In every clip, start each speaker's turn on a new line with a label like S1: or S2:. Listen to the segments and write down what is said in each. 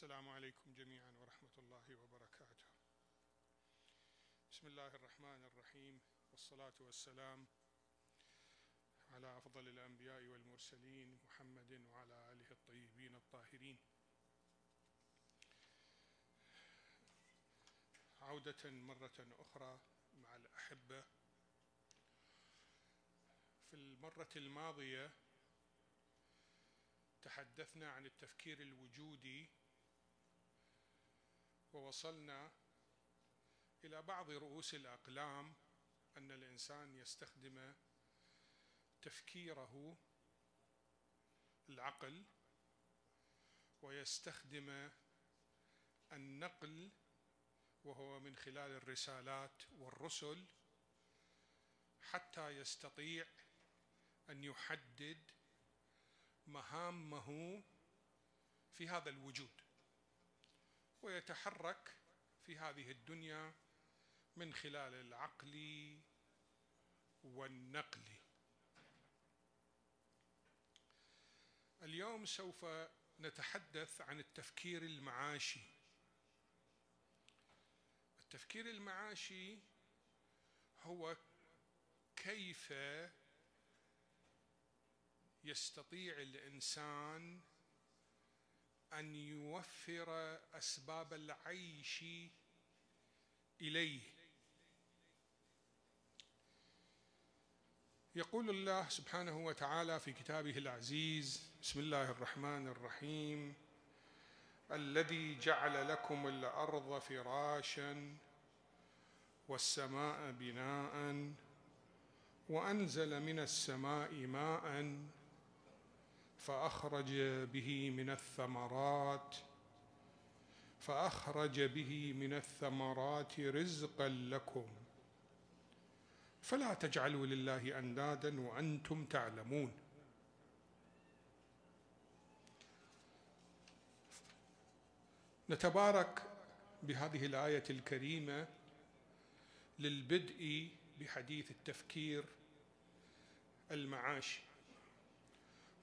S1: السلام عليكم جميعا ورحمة الله وبركاته. بسم الله الرحمن الرحيم والصلاة والسلام على أفضل الأنبياء والمرسلين محمد وعلى آله الطيبين الطاهرين. عودة مرة أخرى مع الأحبة في المرة الماضية تحدثنا عن التفكير الوجودي ووصلنا إلى بعض رؤوس الأقلام أن الإنسان يستخدم تفكيره العقل ويستخدم النقل وهو من خلال الرسالات والرسل حتى يستطيع أن يحدد مهامه في هذا الوجود. ويتحرك في هذه الدنيا من خلال العقل والنقل. اليوم سوف نتحدث عن التفكير المعاشي. التفكير المعاشي هو كيف يستطيع الإنسان أن يوفر أسباب العيش إليه. يقول الله سبحانه وتعالى في كتابه العزيز بسم الله الرحمن الرحيم الذي جعل لكم الأرض فراشا والسماء بناء وأنزل من السماء ماء فأخرج به من الثمرات فأخرج به من الثمرات رزقا لكم. فلا تجعلوا لله أندادا وأنتم تعلمون. نتبارك بهذه الآية الكريمة للبدء بحديث التفكير المعاشي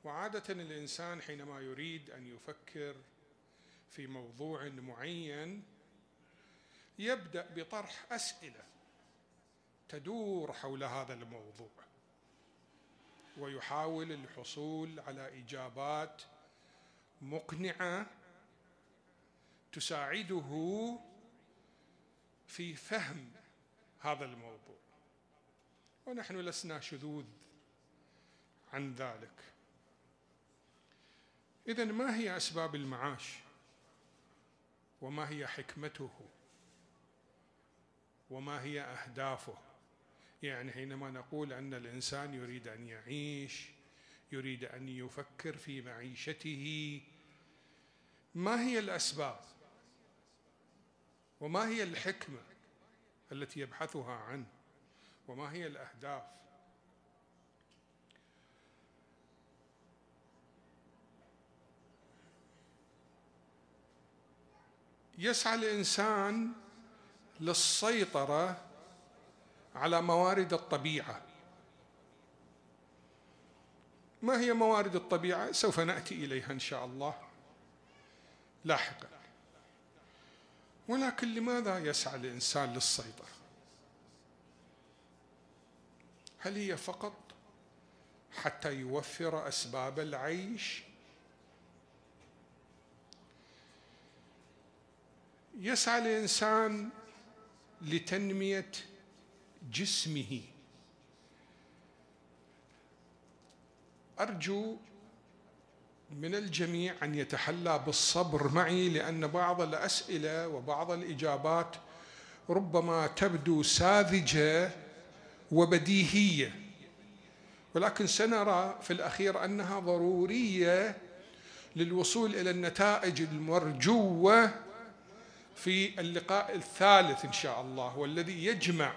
S1: وعادة الإنسان حينما يريد أن يفكر في موضوع معين يبدأ بطرح أسئلة تدور حول هذا الموضوع ويحاول الحصول على إجابات مقنعة تساعده في فهم هذا الموضوع. ونحن لسنا شذوذ عن ذلك. إذا ما هي أسباب المعاش؟ وما هي حكمته؟ وما هي أهدافه؟ يعني حينما نقول أن الإنسان يريد أن يعيش يريد أن يفكر في معيشته ما هي الأسباب؟ وما هي الحكمة التي يبحثها عنه؟ وما هي الأهداف؟ يسعى الإنسان للسيطرة على موارد الطبيعة. ما هي موارد الطبيعة؟ سوف نأتي إليها إن شاء الله لاحقا. ولكن لماذا يسعى الإنسان للسيطرة؟ هل هي فقط حتى يوفر أسباب العيش يسعى الإنسان لتنمية جسمه. أرجو من الجميع أن يتحلى بالصبر معي لأن بعض الأسئلة وبعض الإجابات ربما تبدو ساذجة وبديهية. ولكن سنرى في الأخير أنها ضرورية للوصول إلى النتائج المرجوة في اللقاء الثالث إن شاء الله والذي يجمع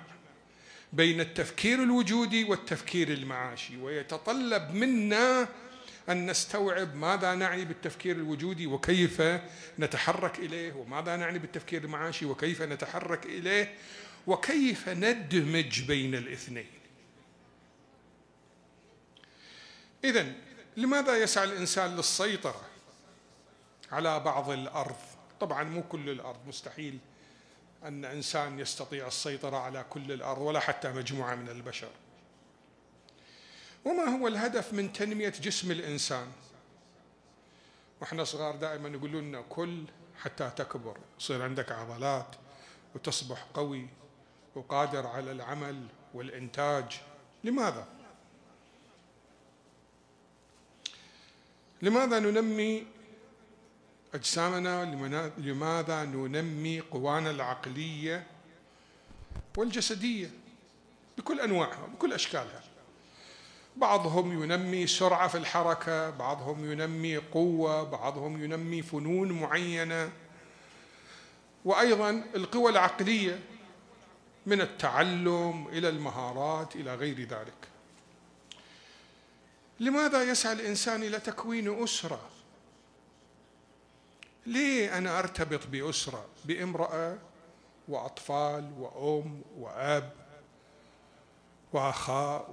S1: بين التفكير الوجودي والتفكير المعاشي ويتطلب منا أن نستوعب ماذا نعني بالتفكير الوجودي وكيف نتحرك إليه وماذا نعني بالتفكير المعاشي وكيف نتحرك إليه وكيف ندمج بين الاثنين. اذا لماذا يسعى الإنسان للسيطرة على بعض الأرض؟ طبعا مو كل الأرض مستحيل أن إنسان يستطيع السيطرة على كل الأرض ولا حتى مجموعة من البشر. وما هو الهدف من تنمية جسم الإنسان؟ وإحنا صغار دائما يقولون لنا كل حتى تكبر يصير عندك عضلات وتصبح قوي وقادر على العمل والإنتاج. لماذا؟ لماذا ننمي أجسامنا لماذا ننمي قوانا العقلية والجسدية؟ بكل أنواعها بكل أشكالها. بعضهم ينمي سرعة في الحركة بعضهم ينمي قوة بعضهم ينمي فنون معينة. وأيضا القوى العقلية من التعلم إلى المهارات إلى غير ذلك. لماذا يسعى الإنسان إلى تكوين أسرة؟ ليه أنا أرتبط بأسرة بامرأة وأطفال وأم وأب وأخاء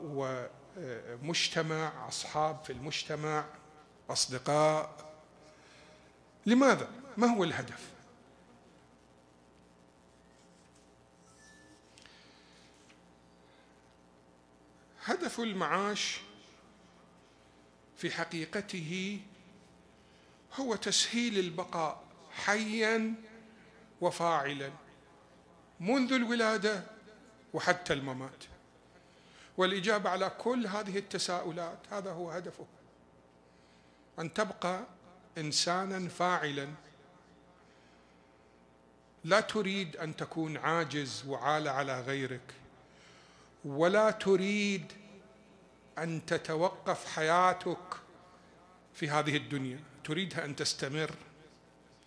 S1: ومجتمع أصحاب في المجتمع أصدقاء لماذا؟ ما هو الهدف؟ هدف المعاش في حقيقته هو تسهيل البقاء حيا وفاعلا منذ الولادة وحتى الممات. والإجابة على كل هذه التساؤلات هذا هو هدفه. أن تبقى انسانا فاعلا. لا تريد أن تكون عاجز وعال على غيرك ولا تريد أن تتوقف حياتك في هذه الدنيا. تريدها أن تستمر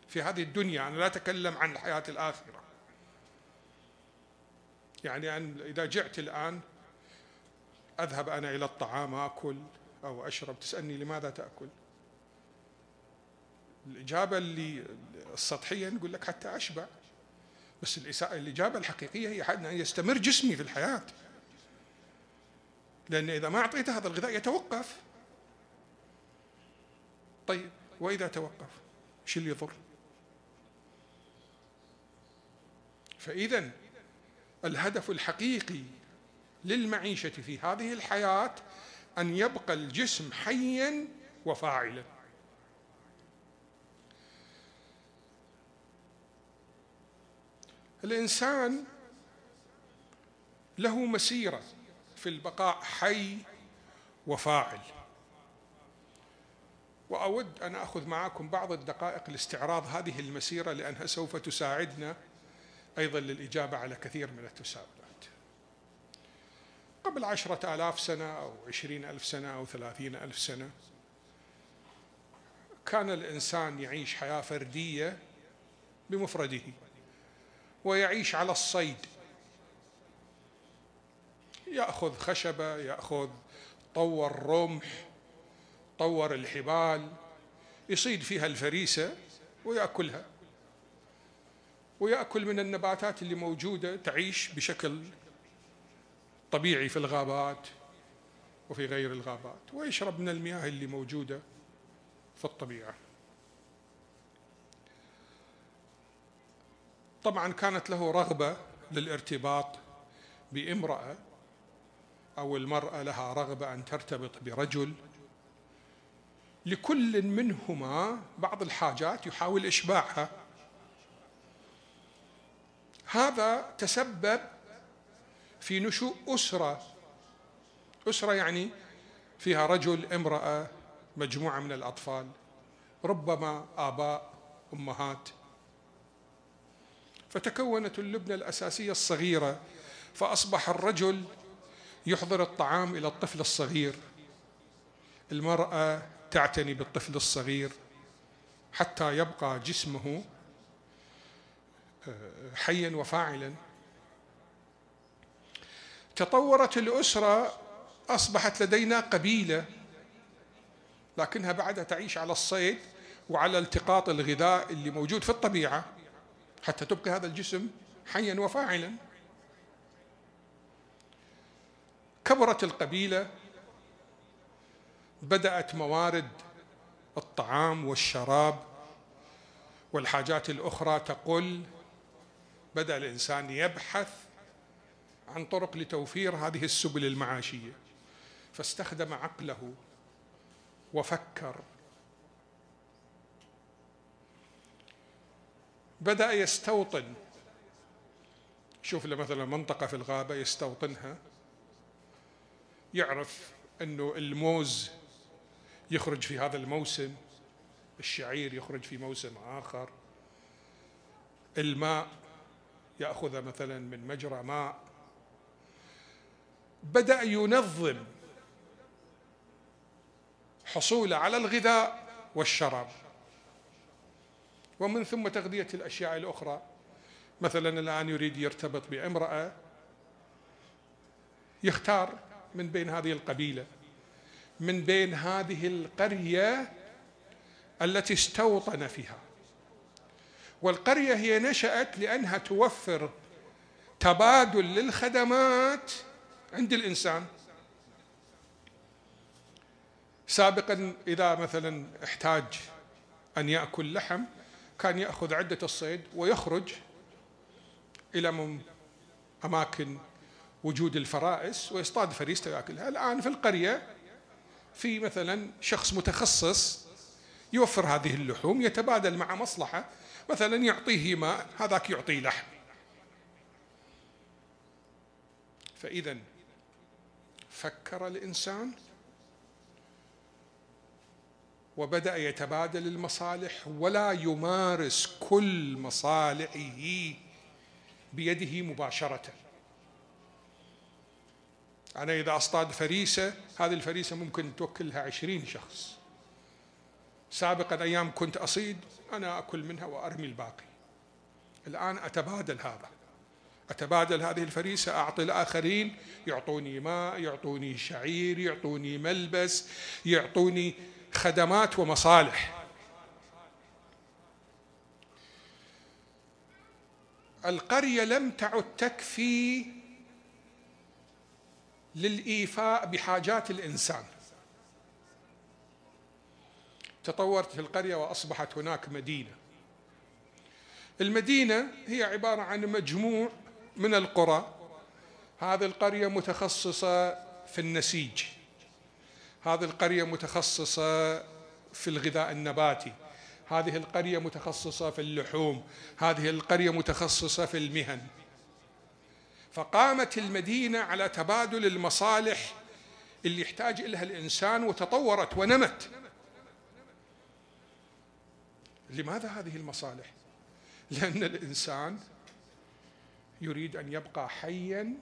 S1: في هذه الدنيا أنا لا أتكلم عن الحياة الآخرة. يعني أن إذا جعت الآن أذهب أنا إلى الطعام اكل أو أشرب تسألني لماذا تأكل؟ الإجابة اللي السطحية نقول لك حتى أشبع. بس الإجابة الحقيقية هي أن يستمر جسمي في الحياة. لأن إذا ما أعطيته هذا الغذاء يتوقف. طيب وإذا توقف إيش اللي يضر. فإذا الهدف الحقيقي للمعيشة في هذه الحياة أن يبقى الجسم حيا وفاعلا. الإنسان له مسيرة في البقاء حي وفاعل. وأود أن أخذ معكم بعض الدقائق لاستعراض هذه المسيرة لأنها سوف تساعدنا أيضا للإجابة على كثير من التساؤلات. قبل عشرة آلاف سنة أو عشرين ألف سنة أو ثلاثين ألف سنة كان الإنسان يعيش حياة فردية بمفرده ويعيش على الصيد يأخذ خشبة يأخذ طور رمح طور الحبال يصيد فيها الفريسة ويأكلها. ويأكل من النباتات اللي موجودة تعيش بشكل طبيعي في الغابات وفي غير الغابات ويشرب من المياه اللي موجودة في الطبيعة. طبعا كانت له رغبة للارتباط بامرأة أو المرأة لها رغبة أن ترتبط برجل. لكل منهما بعض الحاجات يحاول إشباعها. هذا تسبب في نشوء أسرة. أسرة يعني فيها رجل امرأة مجموعة من الأطفال ربما آباء أمهات. فتكونت اللبنة الأساسية الصغيرة فأصبح الرجل يحضر الطعام إلى الطفل الصغير. المرأة تعتني بالطفل الصغير حتى يبقى جسمه آه، حيا وفاعلا. تطورت الأسرة أصبحت لدينا قبيلة لكنها بعدها تعيش على الصيد وعلى التقاط الغذاء اللي موجود في الطبيعة حتى تبقي هذا الجسم حيا وفاعلا. كبرت القبيلة بدأت موارد الطعام والشراب والحاجات الأخرى تقل بدأ الإنسان يبحث عن طرق لتوفير هذه السبل المعاشية. فاستخدم عقله وفكر. بدأ يستوطن. شوف له مثلا منطقة في الغابة يستوطنها. يعرف إنه الموز يخرج في هذا الموسم الشعير يخرج في موسم آخر. الماء يأخذ مثلا من مجرى ماء. بدأ ينظم حصوله على الغذاء والشراب. ومن ثم تغذية الأشياء الأخرى. مثلا الآن يريد يرتبط بامرأة يختار من بين هذه القبيلة. من بين هذه القرية التي استوطن فيها. والقرية هي نشأت لأنها توفر تبادل للخدمات عند الإنسان. سابقا إذا مثلا احتاج أن يأكل لحم كان يأخذ عدة الصيد ويخرج إلى أماكن وجود الفرائس ويصطاد فريسته ويأكلها. الآن في القرية في مثلا شخص متخصص يوفر هذه اللحوم يتبادل مع مصلحة مثلا يعطيه ماء هذاك يعطيه لحم. فاذا فكر الإنسان وبدأ يتبادل المصالح ولا يمارس كل مصالحه بيده مباشرة. أنا إذا أصطاد فريسة هذه الفريسة ممكن توكلها عشرين شخص. سابقا أيام كنت أصيد أنا أكل منها وأرمي الباقي. الآن أتبادل هذا. أتبادل هذه الفريسة أعطي الآخرين يعطوني ماء يعطوني شعير يعطوني ملبس يعطوني خدمات ومصالح. القرية لم تعد تكفي للإيفاء بحاجات الإنسان. تطورت في القرية وأصبحت هناك مدينة. المدينة هي عبارة عن مجموع من القرى. هذه القرية متخصصة في النسيج. هذه القرية متخصصة في الغذاء النباتي. هذه القرية متخصصة في اللحوم. هذه القرية متخصصة في المهن. فقامت المدينة على تبادل المصالح اللي يحتاج إليها الإنسان وتطورت ونمت. لماذا هذه المصالح؟ لأن الإنسان يريد أن يبقى حيا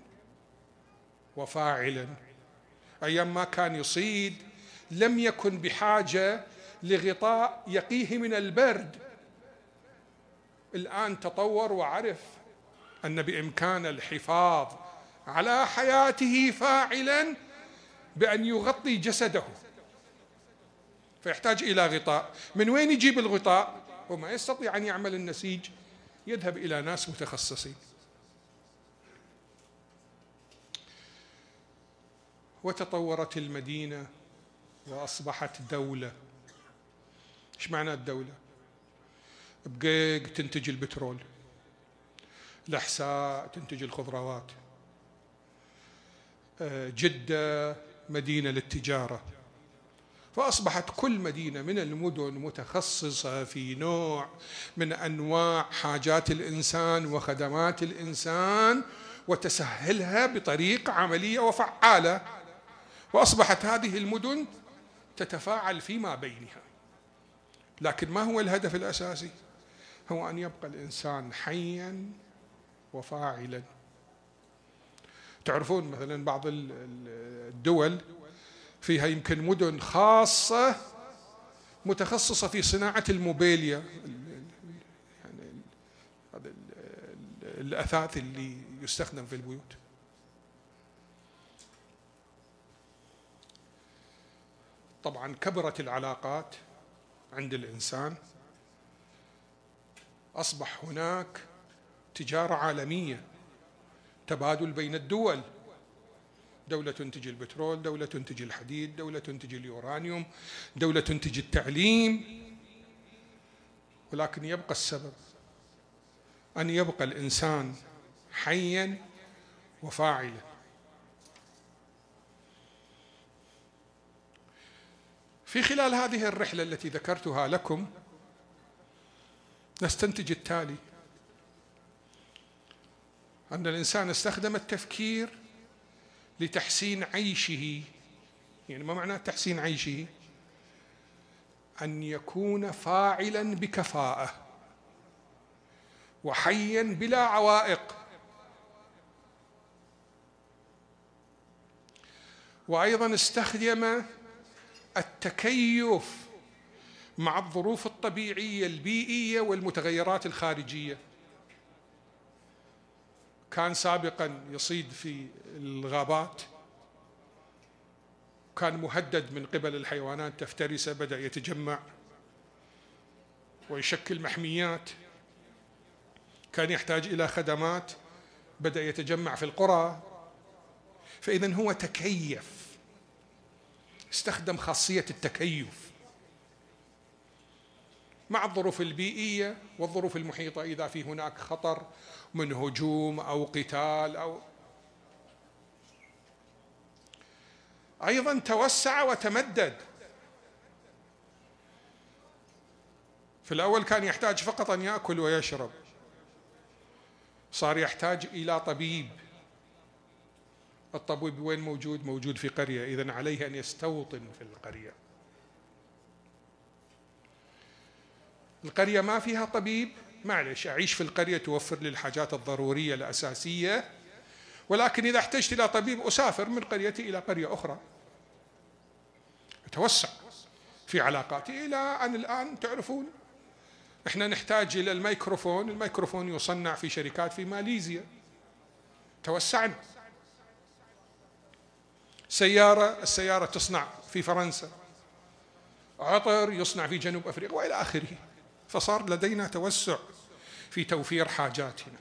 S1: وفاعلا. أيام ما كان يصيد لم يكن بحاجة لغطاء يقيه من البرد. الآن تطور وعرف أن بإمكان الحفاظ على حياته فاعلا بأن يغطي جسده. فيحتاج إلى غطاء. من وين يجيب الغطاء؟ هو ما يستطيع أن يعمل النسيج يذهب إلى ناس متخصصين. وتطورت المدينة وأصبحت دولة. إيش معنى الدولة؟ بقيق تنتج البترول. الأحساء تنتج الخضروات. آه، جدة مدينة للتجارة. فأصبحت كل مدينة من المدن متخصصة في نوع من أنواع حاجات الإنسان وخدمات الإنسان وتسهلها بطريقة عملية وفعالة. وأصبحت هذه المدن تتفاعل فيما بينها. لكن ما هو الهدف الأساسي؟ هو أن يبقى الإنسان حيا وفاعلا. تعرفون مثلا بعض الدول فيها يمكن مدن خاصة متخصصة في صناعة الموبيليا يعني الأثاث اللي يستخدم في البيوت. طبعا كبرت العلاقات عند الإنسان. أصبح هناك تجارة عالمية تبادل بين الدول. دولة تنتج البترول دولة تنتج الحديد دولة تنتج اليورانيوم دولة تنتج التعليم. ولكن يبقى السبب أن يبقى الإنسان حيا وفاعلا. في خلال هذه الرحلة التي ذكرتها لكم نستنتج التالي. أن الإنسان استخدم التفكير لتحسين عيشه. يعني ما معنى تحسين عيشه؟ أن يكون فاعلا بكفاءة وحيا بلا عوائق. وأيضا استخدم التكيف مع الظروف الطبيعية البيئية والمتغيرات الخارجية. كان سابقا يصيد في الغابات كان مهدد من قبل الحيوانات تفترسه بدأ يتجمع ويشكل محميات. كان يحتاج إلى خدمات بدأ يتجمع في القرى. فاذا هو تكيف استخدم خاصية التكيف. مع الظروف البيئية والظروف المحيطة إذا في هناك خطر من هجوم أو قتال أو أيضا توسع وتمدد. في الأول كان يحتاج فقط أن يأكل ويشرب. صار يحتاج إلى طبيب. الطبيب وين موجود؟ موجود في قرية. اذا عليه أن يستوطن في القرية. القرية ما فيها طبيب. معلش أعيش في القرية توفر لي الحاجات الضرورية الأساسية. ولكن إذا احتجت إلى طبيب أسافر من قريتي إلى قرية أخرى. أتوسع في علاقاتي إلى أن الآن تعرفون إحنا نحتاج إلى الميكروفون. الميكروفون يصنع في شركات في ماليزيا. توسعنا. سيارة السيارة تصنع في فرنسا. عطر يصنع في جنوب أفريقيا وإلى آخره. فصار لدينا توسع في توفير حاجاتنا.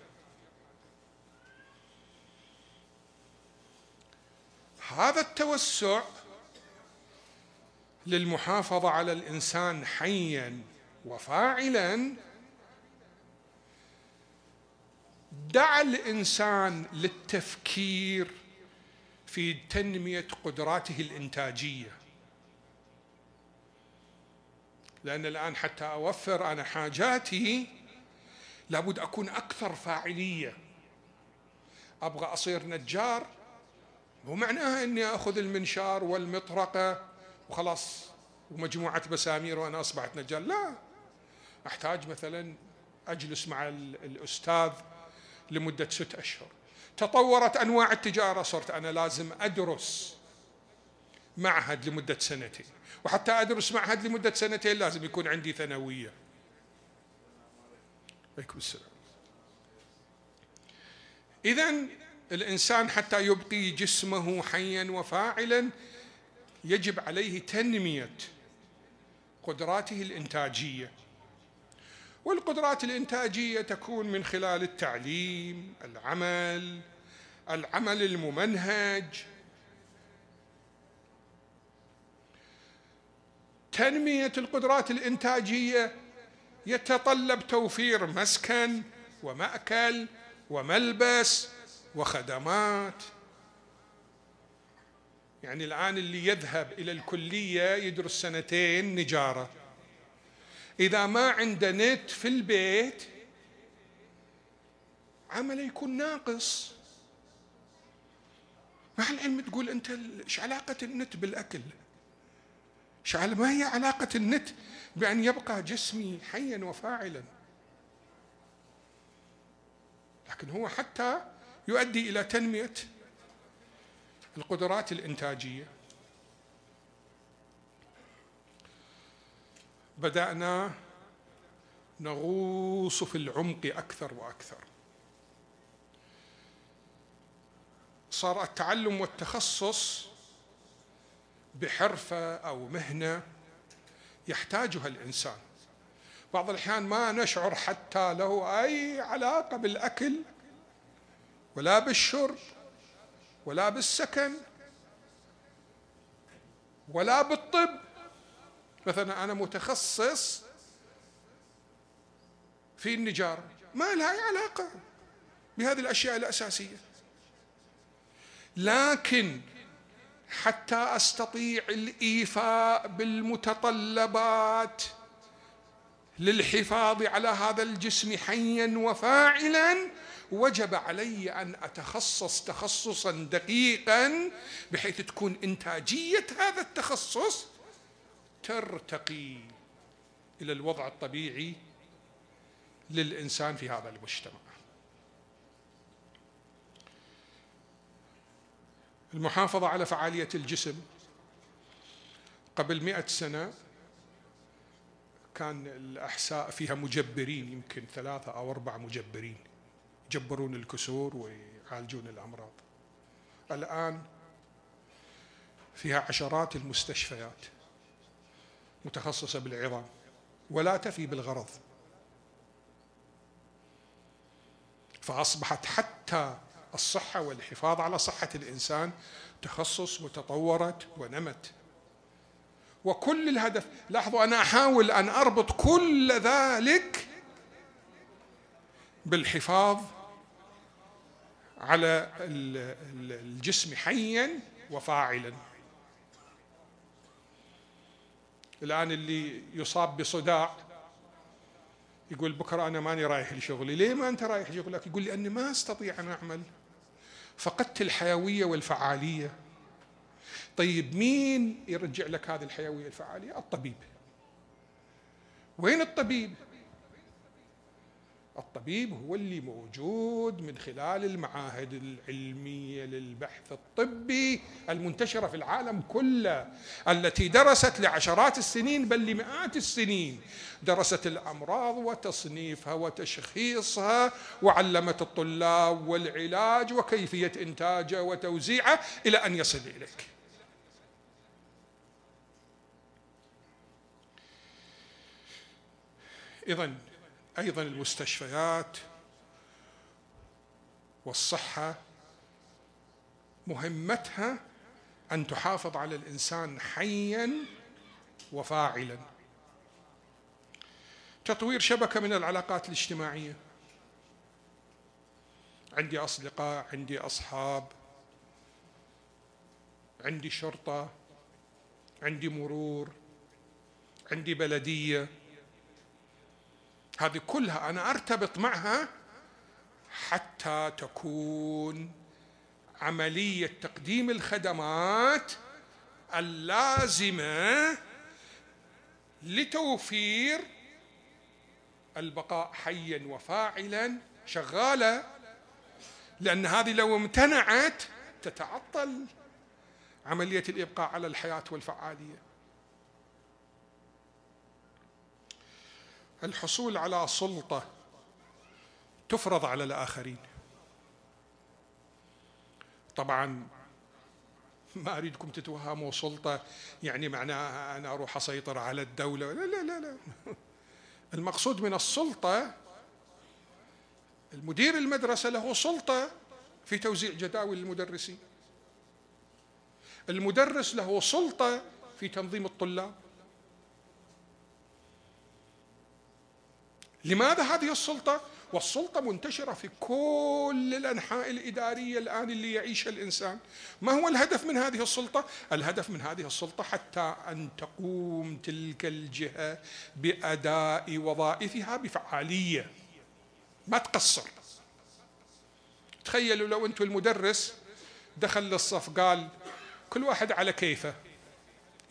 S1: هذا التوسع للمحافظة على الإنسان حيا وفاعلا دعا الإنسان للتفكير في تنمية قدراته الإنتاجية. لأن الآن حتى أوفر أنا حاجاتي لابد أكون أكثر فاعلية. أبغى أصير نجار مو معناها إني آخذ المنشار والمطرقة وخلاص ومجموعة مسامير وأنا أصبحت نجار. لا أحتاج مثلا أجلس مع الأستاذ لمدة ست أشهر. تطورت أنواع التجارة صرت أنا لازم أدرس معهد لمدة سنتين. وحتى أدرس معهد لمدة سنتين لازم يكون عندي ثانوية. عليكم السلام. اذا الإنسان حتى يبقي جسمه حيا وفاعلا يجب عليه تنمية قدراته الإنتاجية. والقدرات الإنتاجية تكون من خلال التعليم العمل العمل الممنهج تنمية القدرات الإنتاجية يتطلب توفير مسكن ومأكل وملبس وخدمات. يعني الآن اللي يذهب إلى الكلية يدرس سنتين نجارة. إذا ما عنده نت في البيت عمله يكون ناقص. مع العلم تقول أنت إيش علاقة النت بالأكل؟ إيش ما هي علاقة النت بأن يبقى جسمي حيا وفاعلا؟ لكن هو حتى يؤدي إلى تنمية القدرات الإنتاجية. بدأنا نغوص في العمق أكثر وأكثر. صار التعلم والتخصص بحرفة أو مهنة يحتاجها الإنسان. بعض الأحيان ما نشعر حتى له أي علاقة بالأكل ولا بالشرب ولا بالسكن ولا بالطب. مثلا أنا متخصص في النجارة ما لها أي علاقة بهذه الأشياء الأساسية. لكن حتى أستطيع الإيفاء بالمتطلبات للحفاظ على هذا الجسم حيا وفاعلا. وجب علي أن أتخصص تخصصا دقيقا بحيث تكون إنتاجية هذا التخصص ترتقي إلى الوضع الطبيعي للإنسان في هذا المجتمع. المحافظة على فعالية الجسم. قبل مئة سنة كان الأحساء فيها مجبرين يمكن ثلاثة أو أربعة مجبرين يجبرون الكسور ويعالجون الأمراض. الآن فيها عشرات المستشفيات متخصصة بالعظام ولا تفي بالغرض. فأصبحت حتى الصحة والحفاظ على صحة الإنسان تخصص وتطورت ونمت. وكل الهدف لاحظوا أنا أحاول أن أربط كل ذلك بالحفاظ على الجسم حيا وفاعلا. الآن اللي يصاب بصداع يقول بكرة أنا ماني رايح لشغلي. ليه ما أنت رايح شغلك يقول لأني ما أستطيع أن أعمل. فقدت الحيوية والفعالية. طيب مين يرجع لك هذه الحيوية والفعالية؟ الطبيب. وين الطبيب؟ الطبيب هو اللي موجود من خلال المعاهد العلمية للبحث الطبي المنتشرة في العالم كله التي درست لعشرات السنين بل لمئات السنين. درست الأمراض وتصنيفها وتشخيصها وعلمت الطلاب والعلاج وكيفية إنتاجه وتوزيعه إلى أن يصل إليك. اذا أيضا المستشفيات والصحة مهمتها أن تحافظ على الإنسان حيا وفاعلا. تطوير شبكة من العلاقات الاجتماعية. عندي أصدقاء عندي أصحاب عندي شرطة عندي مرور عندي بلدية. هذه كلها أنا أرتبط معها حتى تكون عملية تقديم الخدمات اللازمة لتوفير البقاء حيا وفاعلا شغالة لأن هذه لو امتنعت تتعطل عملية الإبقاء على الحياة والفعالية. الحصول على سلطة تفرض على الآخرين. طبعا ما أريدكم تتوهموا سلطة يعني معناها أنا أروح أسيطر على الدولة. لا لا لا لا. المقصود من السلطة المدير المدرسة له سلطة في توزيع جداول المدرسين. المدرس له سلطة في تنظيم الطلاب. لماذا هذه السلطة؟ والسلطة منتشرة في كل الأنحاء الإدارية الآن اللي يعيشها الإنسان. ما هو الهدف من هذه السلطة؟ الهدف من هذه السلطة حتى أن تقوم تلك الجهة بأداء وظائفها بفعالية. ما تقصر. تخيلوا لو أنتم المدرس دخل للصف قال كل واحد على كيفه.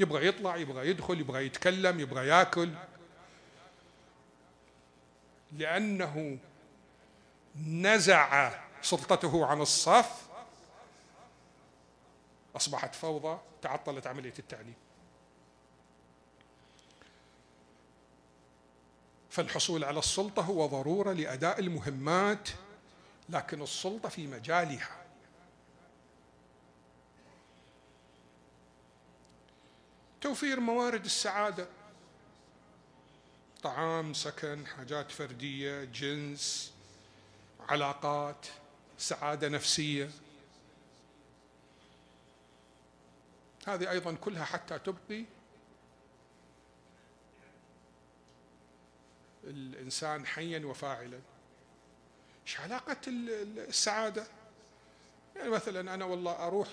S1: يبغى يطلع يبغى يدخل يبغى يتكلم يبغى ياكل. لأنه نزع سلطته عن الصف أصبحت فوضى تعطلت عملية التعليم فالحصول على السلطة هو ضرورة لأداء المهمات لكن السلطة في مجالها. توفير موارد السعادة. طعام سكن حاجات فردية جنس علاقات سعادة نفسية. هذه أيضا كلها حتى تبقي الإنسان حيا وفاعلا. إيش علاقة السعادة؟ يعني مثلا أنا والله أروح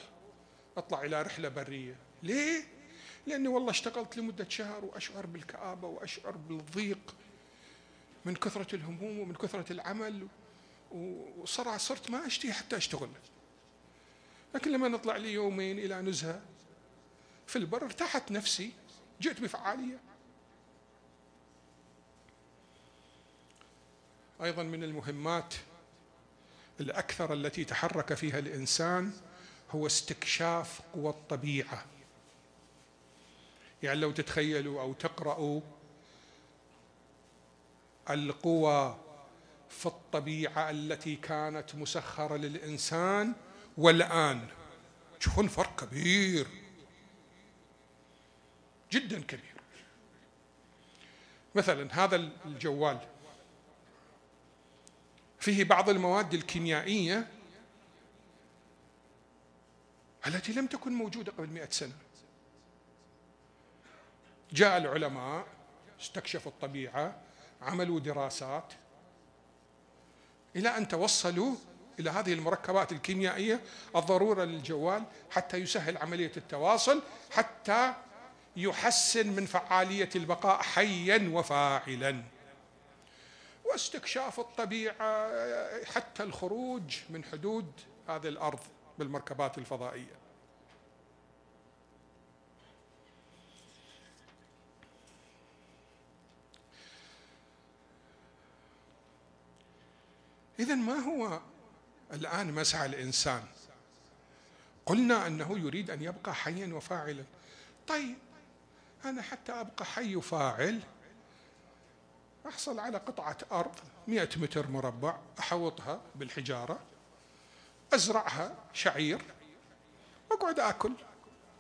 S1: أطلع إلى رحلة برية. ليه؟ لأني والله اشتغلت لمدة شهر وأشعر بالكآبة وأشعر بالضيق من كثرة الهموم ومن كثرة العمل وصرع صرت ما أشتهي حتى أشتغل. لكن لما نطلع لي يومين إلى نزهة في البر ارتاحت نفسي جئت بفعالية. أيضا من المهمات الأكثر التي تحرك فيها الإنسان هو استكشاف قوى الطبيعة. يعني لو تتخيلوا أو تقرأوا القوى في الطبيعة التي كانت مسخرة للإنسان والآن تشوفون فرق كبير؟ جدا كبير. مثلا هذا الجوال فيه بعض المواد الكيميائية التي لم تكن موجودة قبل مئة سنة. جاء العلماء استكشفوا الطبيعة عملوا دراسات إلى أن توصلوا إلى هذه المركبات الكيميائية الضرورة للجوال حتى يسهل عملية التواصل حتى يحسن من فعالية البقاء حيا وفاعلا. واستكشاف الطبيعة حتى الخروج من حدود هذه الأرض بالمركبات الفضائية. إذا ما هو الآن مسعى الإنسان؟ قلنا أنه يريد أن يبقى حيا وفاعلا. طيب أنا حتى أبقى حي وفاعل أحصل على قطعة أرض مئة متر مربع أحوطها بالحجارة أزرعها شعير أقعد أكل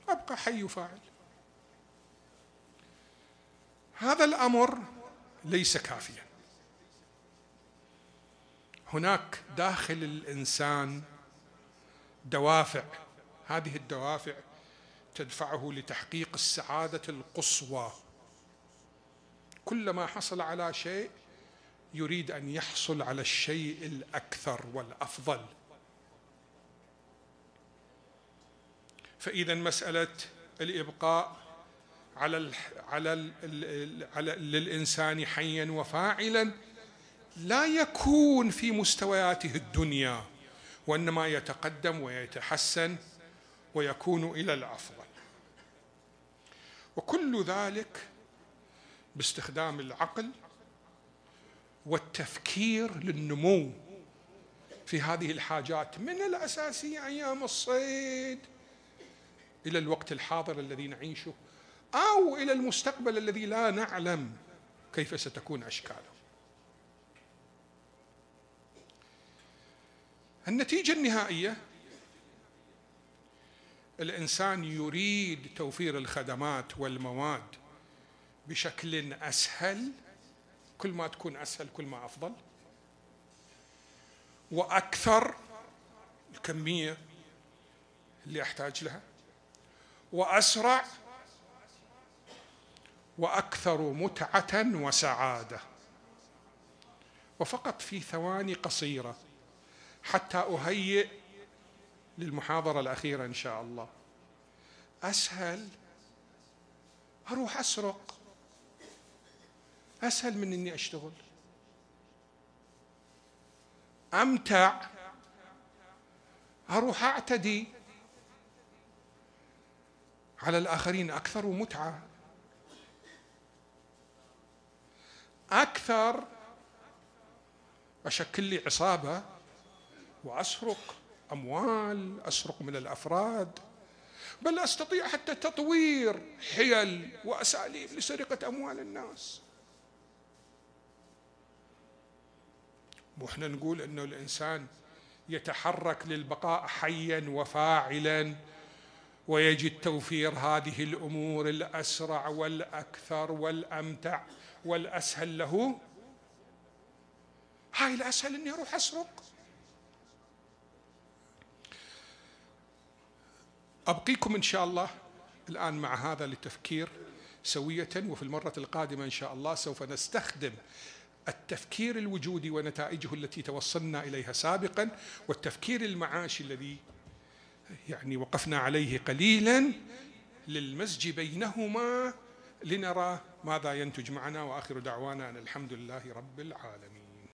S1: أبقى حي وفاعل هذا الأمر ليس كافيا. هناك داخل الإنسان دوافع. هذه الدوافع تدفعه لتحقيق السعادة القصوى. كلما حصل على شيء يريد أن يحصل على الشيء الأكثر والأفضل. فإذا مسألة الإبقاء على ال على ال على للإنسان حيا وفاعلا لا يكون في مستوياته الدنيا وإنما يتقدم ويتحسن ويكون إلى الأفضل. وكل ذلك باستخدام العقل والتفكير للنمو في هذه الحاجات من الأساسية أيام الصيد إلى الوقت الحاضر الذي نعيشه أو إلى المستقبل الذي لا نعلم كيف ستكون أشكاله. النتيجة النهائية الإنسان يريد توفير الخدمات والمواد بشكل أسهل كل ما تكون أسهل كل ما أفضل. وأكثر الكمية اللي أحتاج لها. وأسرع وأكثر متعة وسعادة. وفقط في ثواني قصيرة حتى أهيئ للمحاضرة الأخيرة إن شاء الله. أسهل؟ أروح أسرق. أسهل من إني أشتغل. أمتع. أروح أعتدي. على الآخرين أكثر متعة. أكثر أشكل لي عصابة. وأسرق أموال أسرق من الأفراد. بل أستطيع حتى تطوير حيل وأسأليب لسرقة أموال الناس. وإحنا نقول إنه الإنسان يتحرك للبقاء حيا وفاعلا ويجد توفير هذه الأمور الأسرع والأكثر والأمتع والأسهل له؟ هاي الأسهل إني أروح أسرق. أبقيكم إن شاء الله الآن مع هذا للتفكير سوية وفي المرة القادمة إن شاء الله سوف نستخدم التفكير الوجودي ونتائجه التي توصلنا إليها سابقا والتفكير المعاشي الذي يعني وقفنا عليه قليلا للمزج بينهما لنرى ماذا ينتج معنا وآخر دعوانا أن الحمد لله رب العالمين.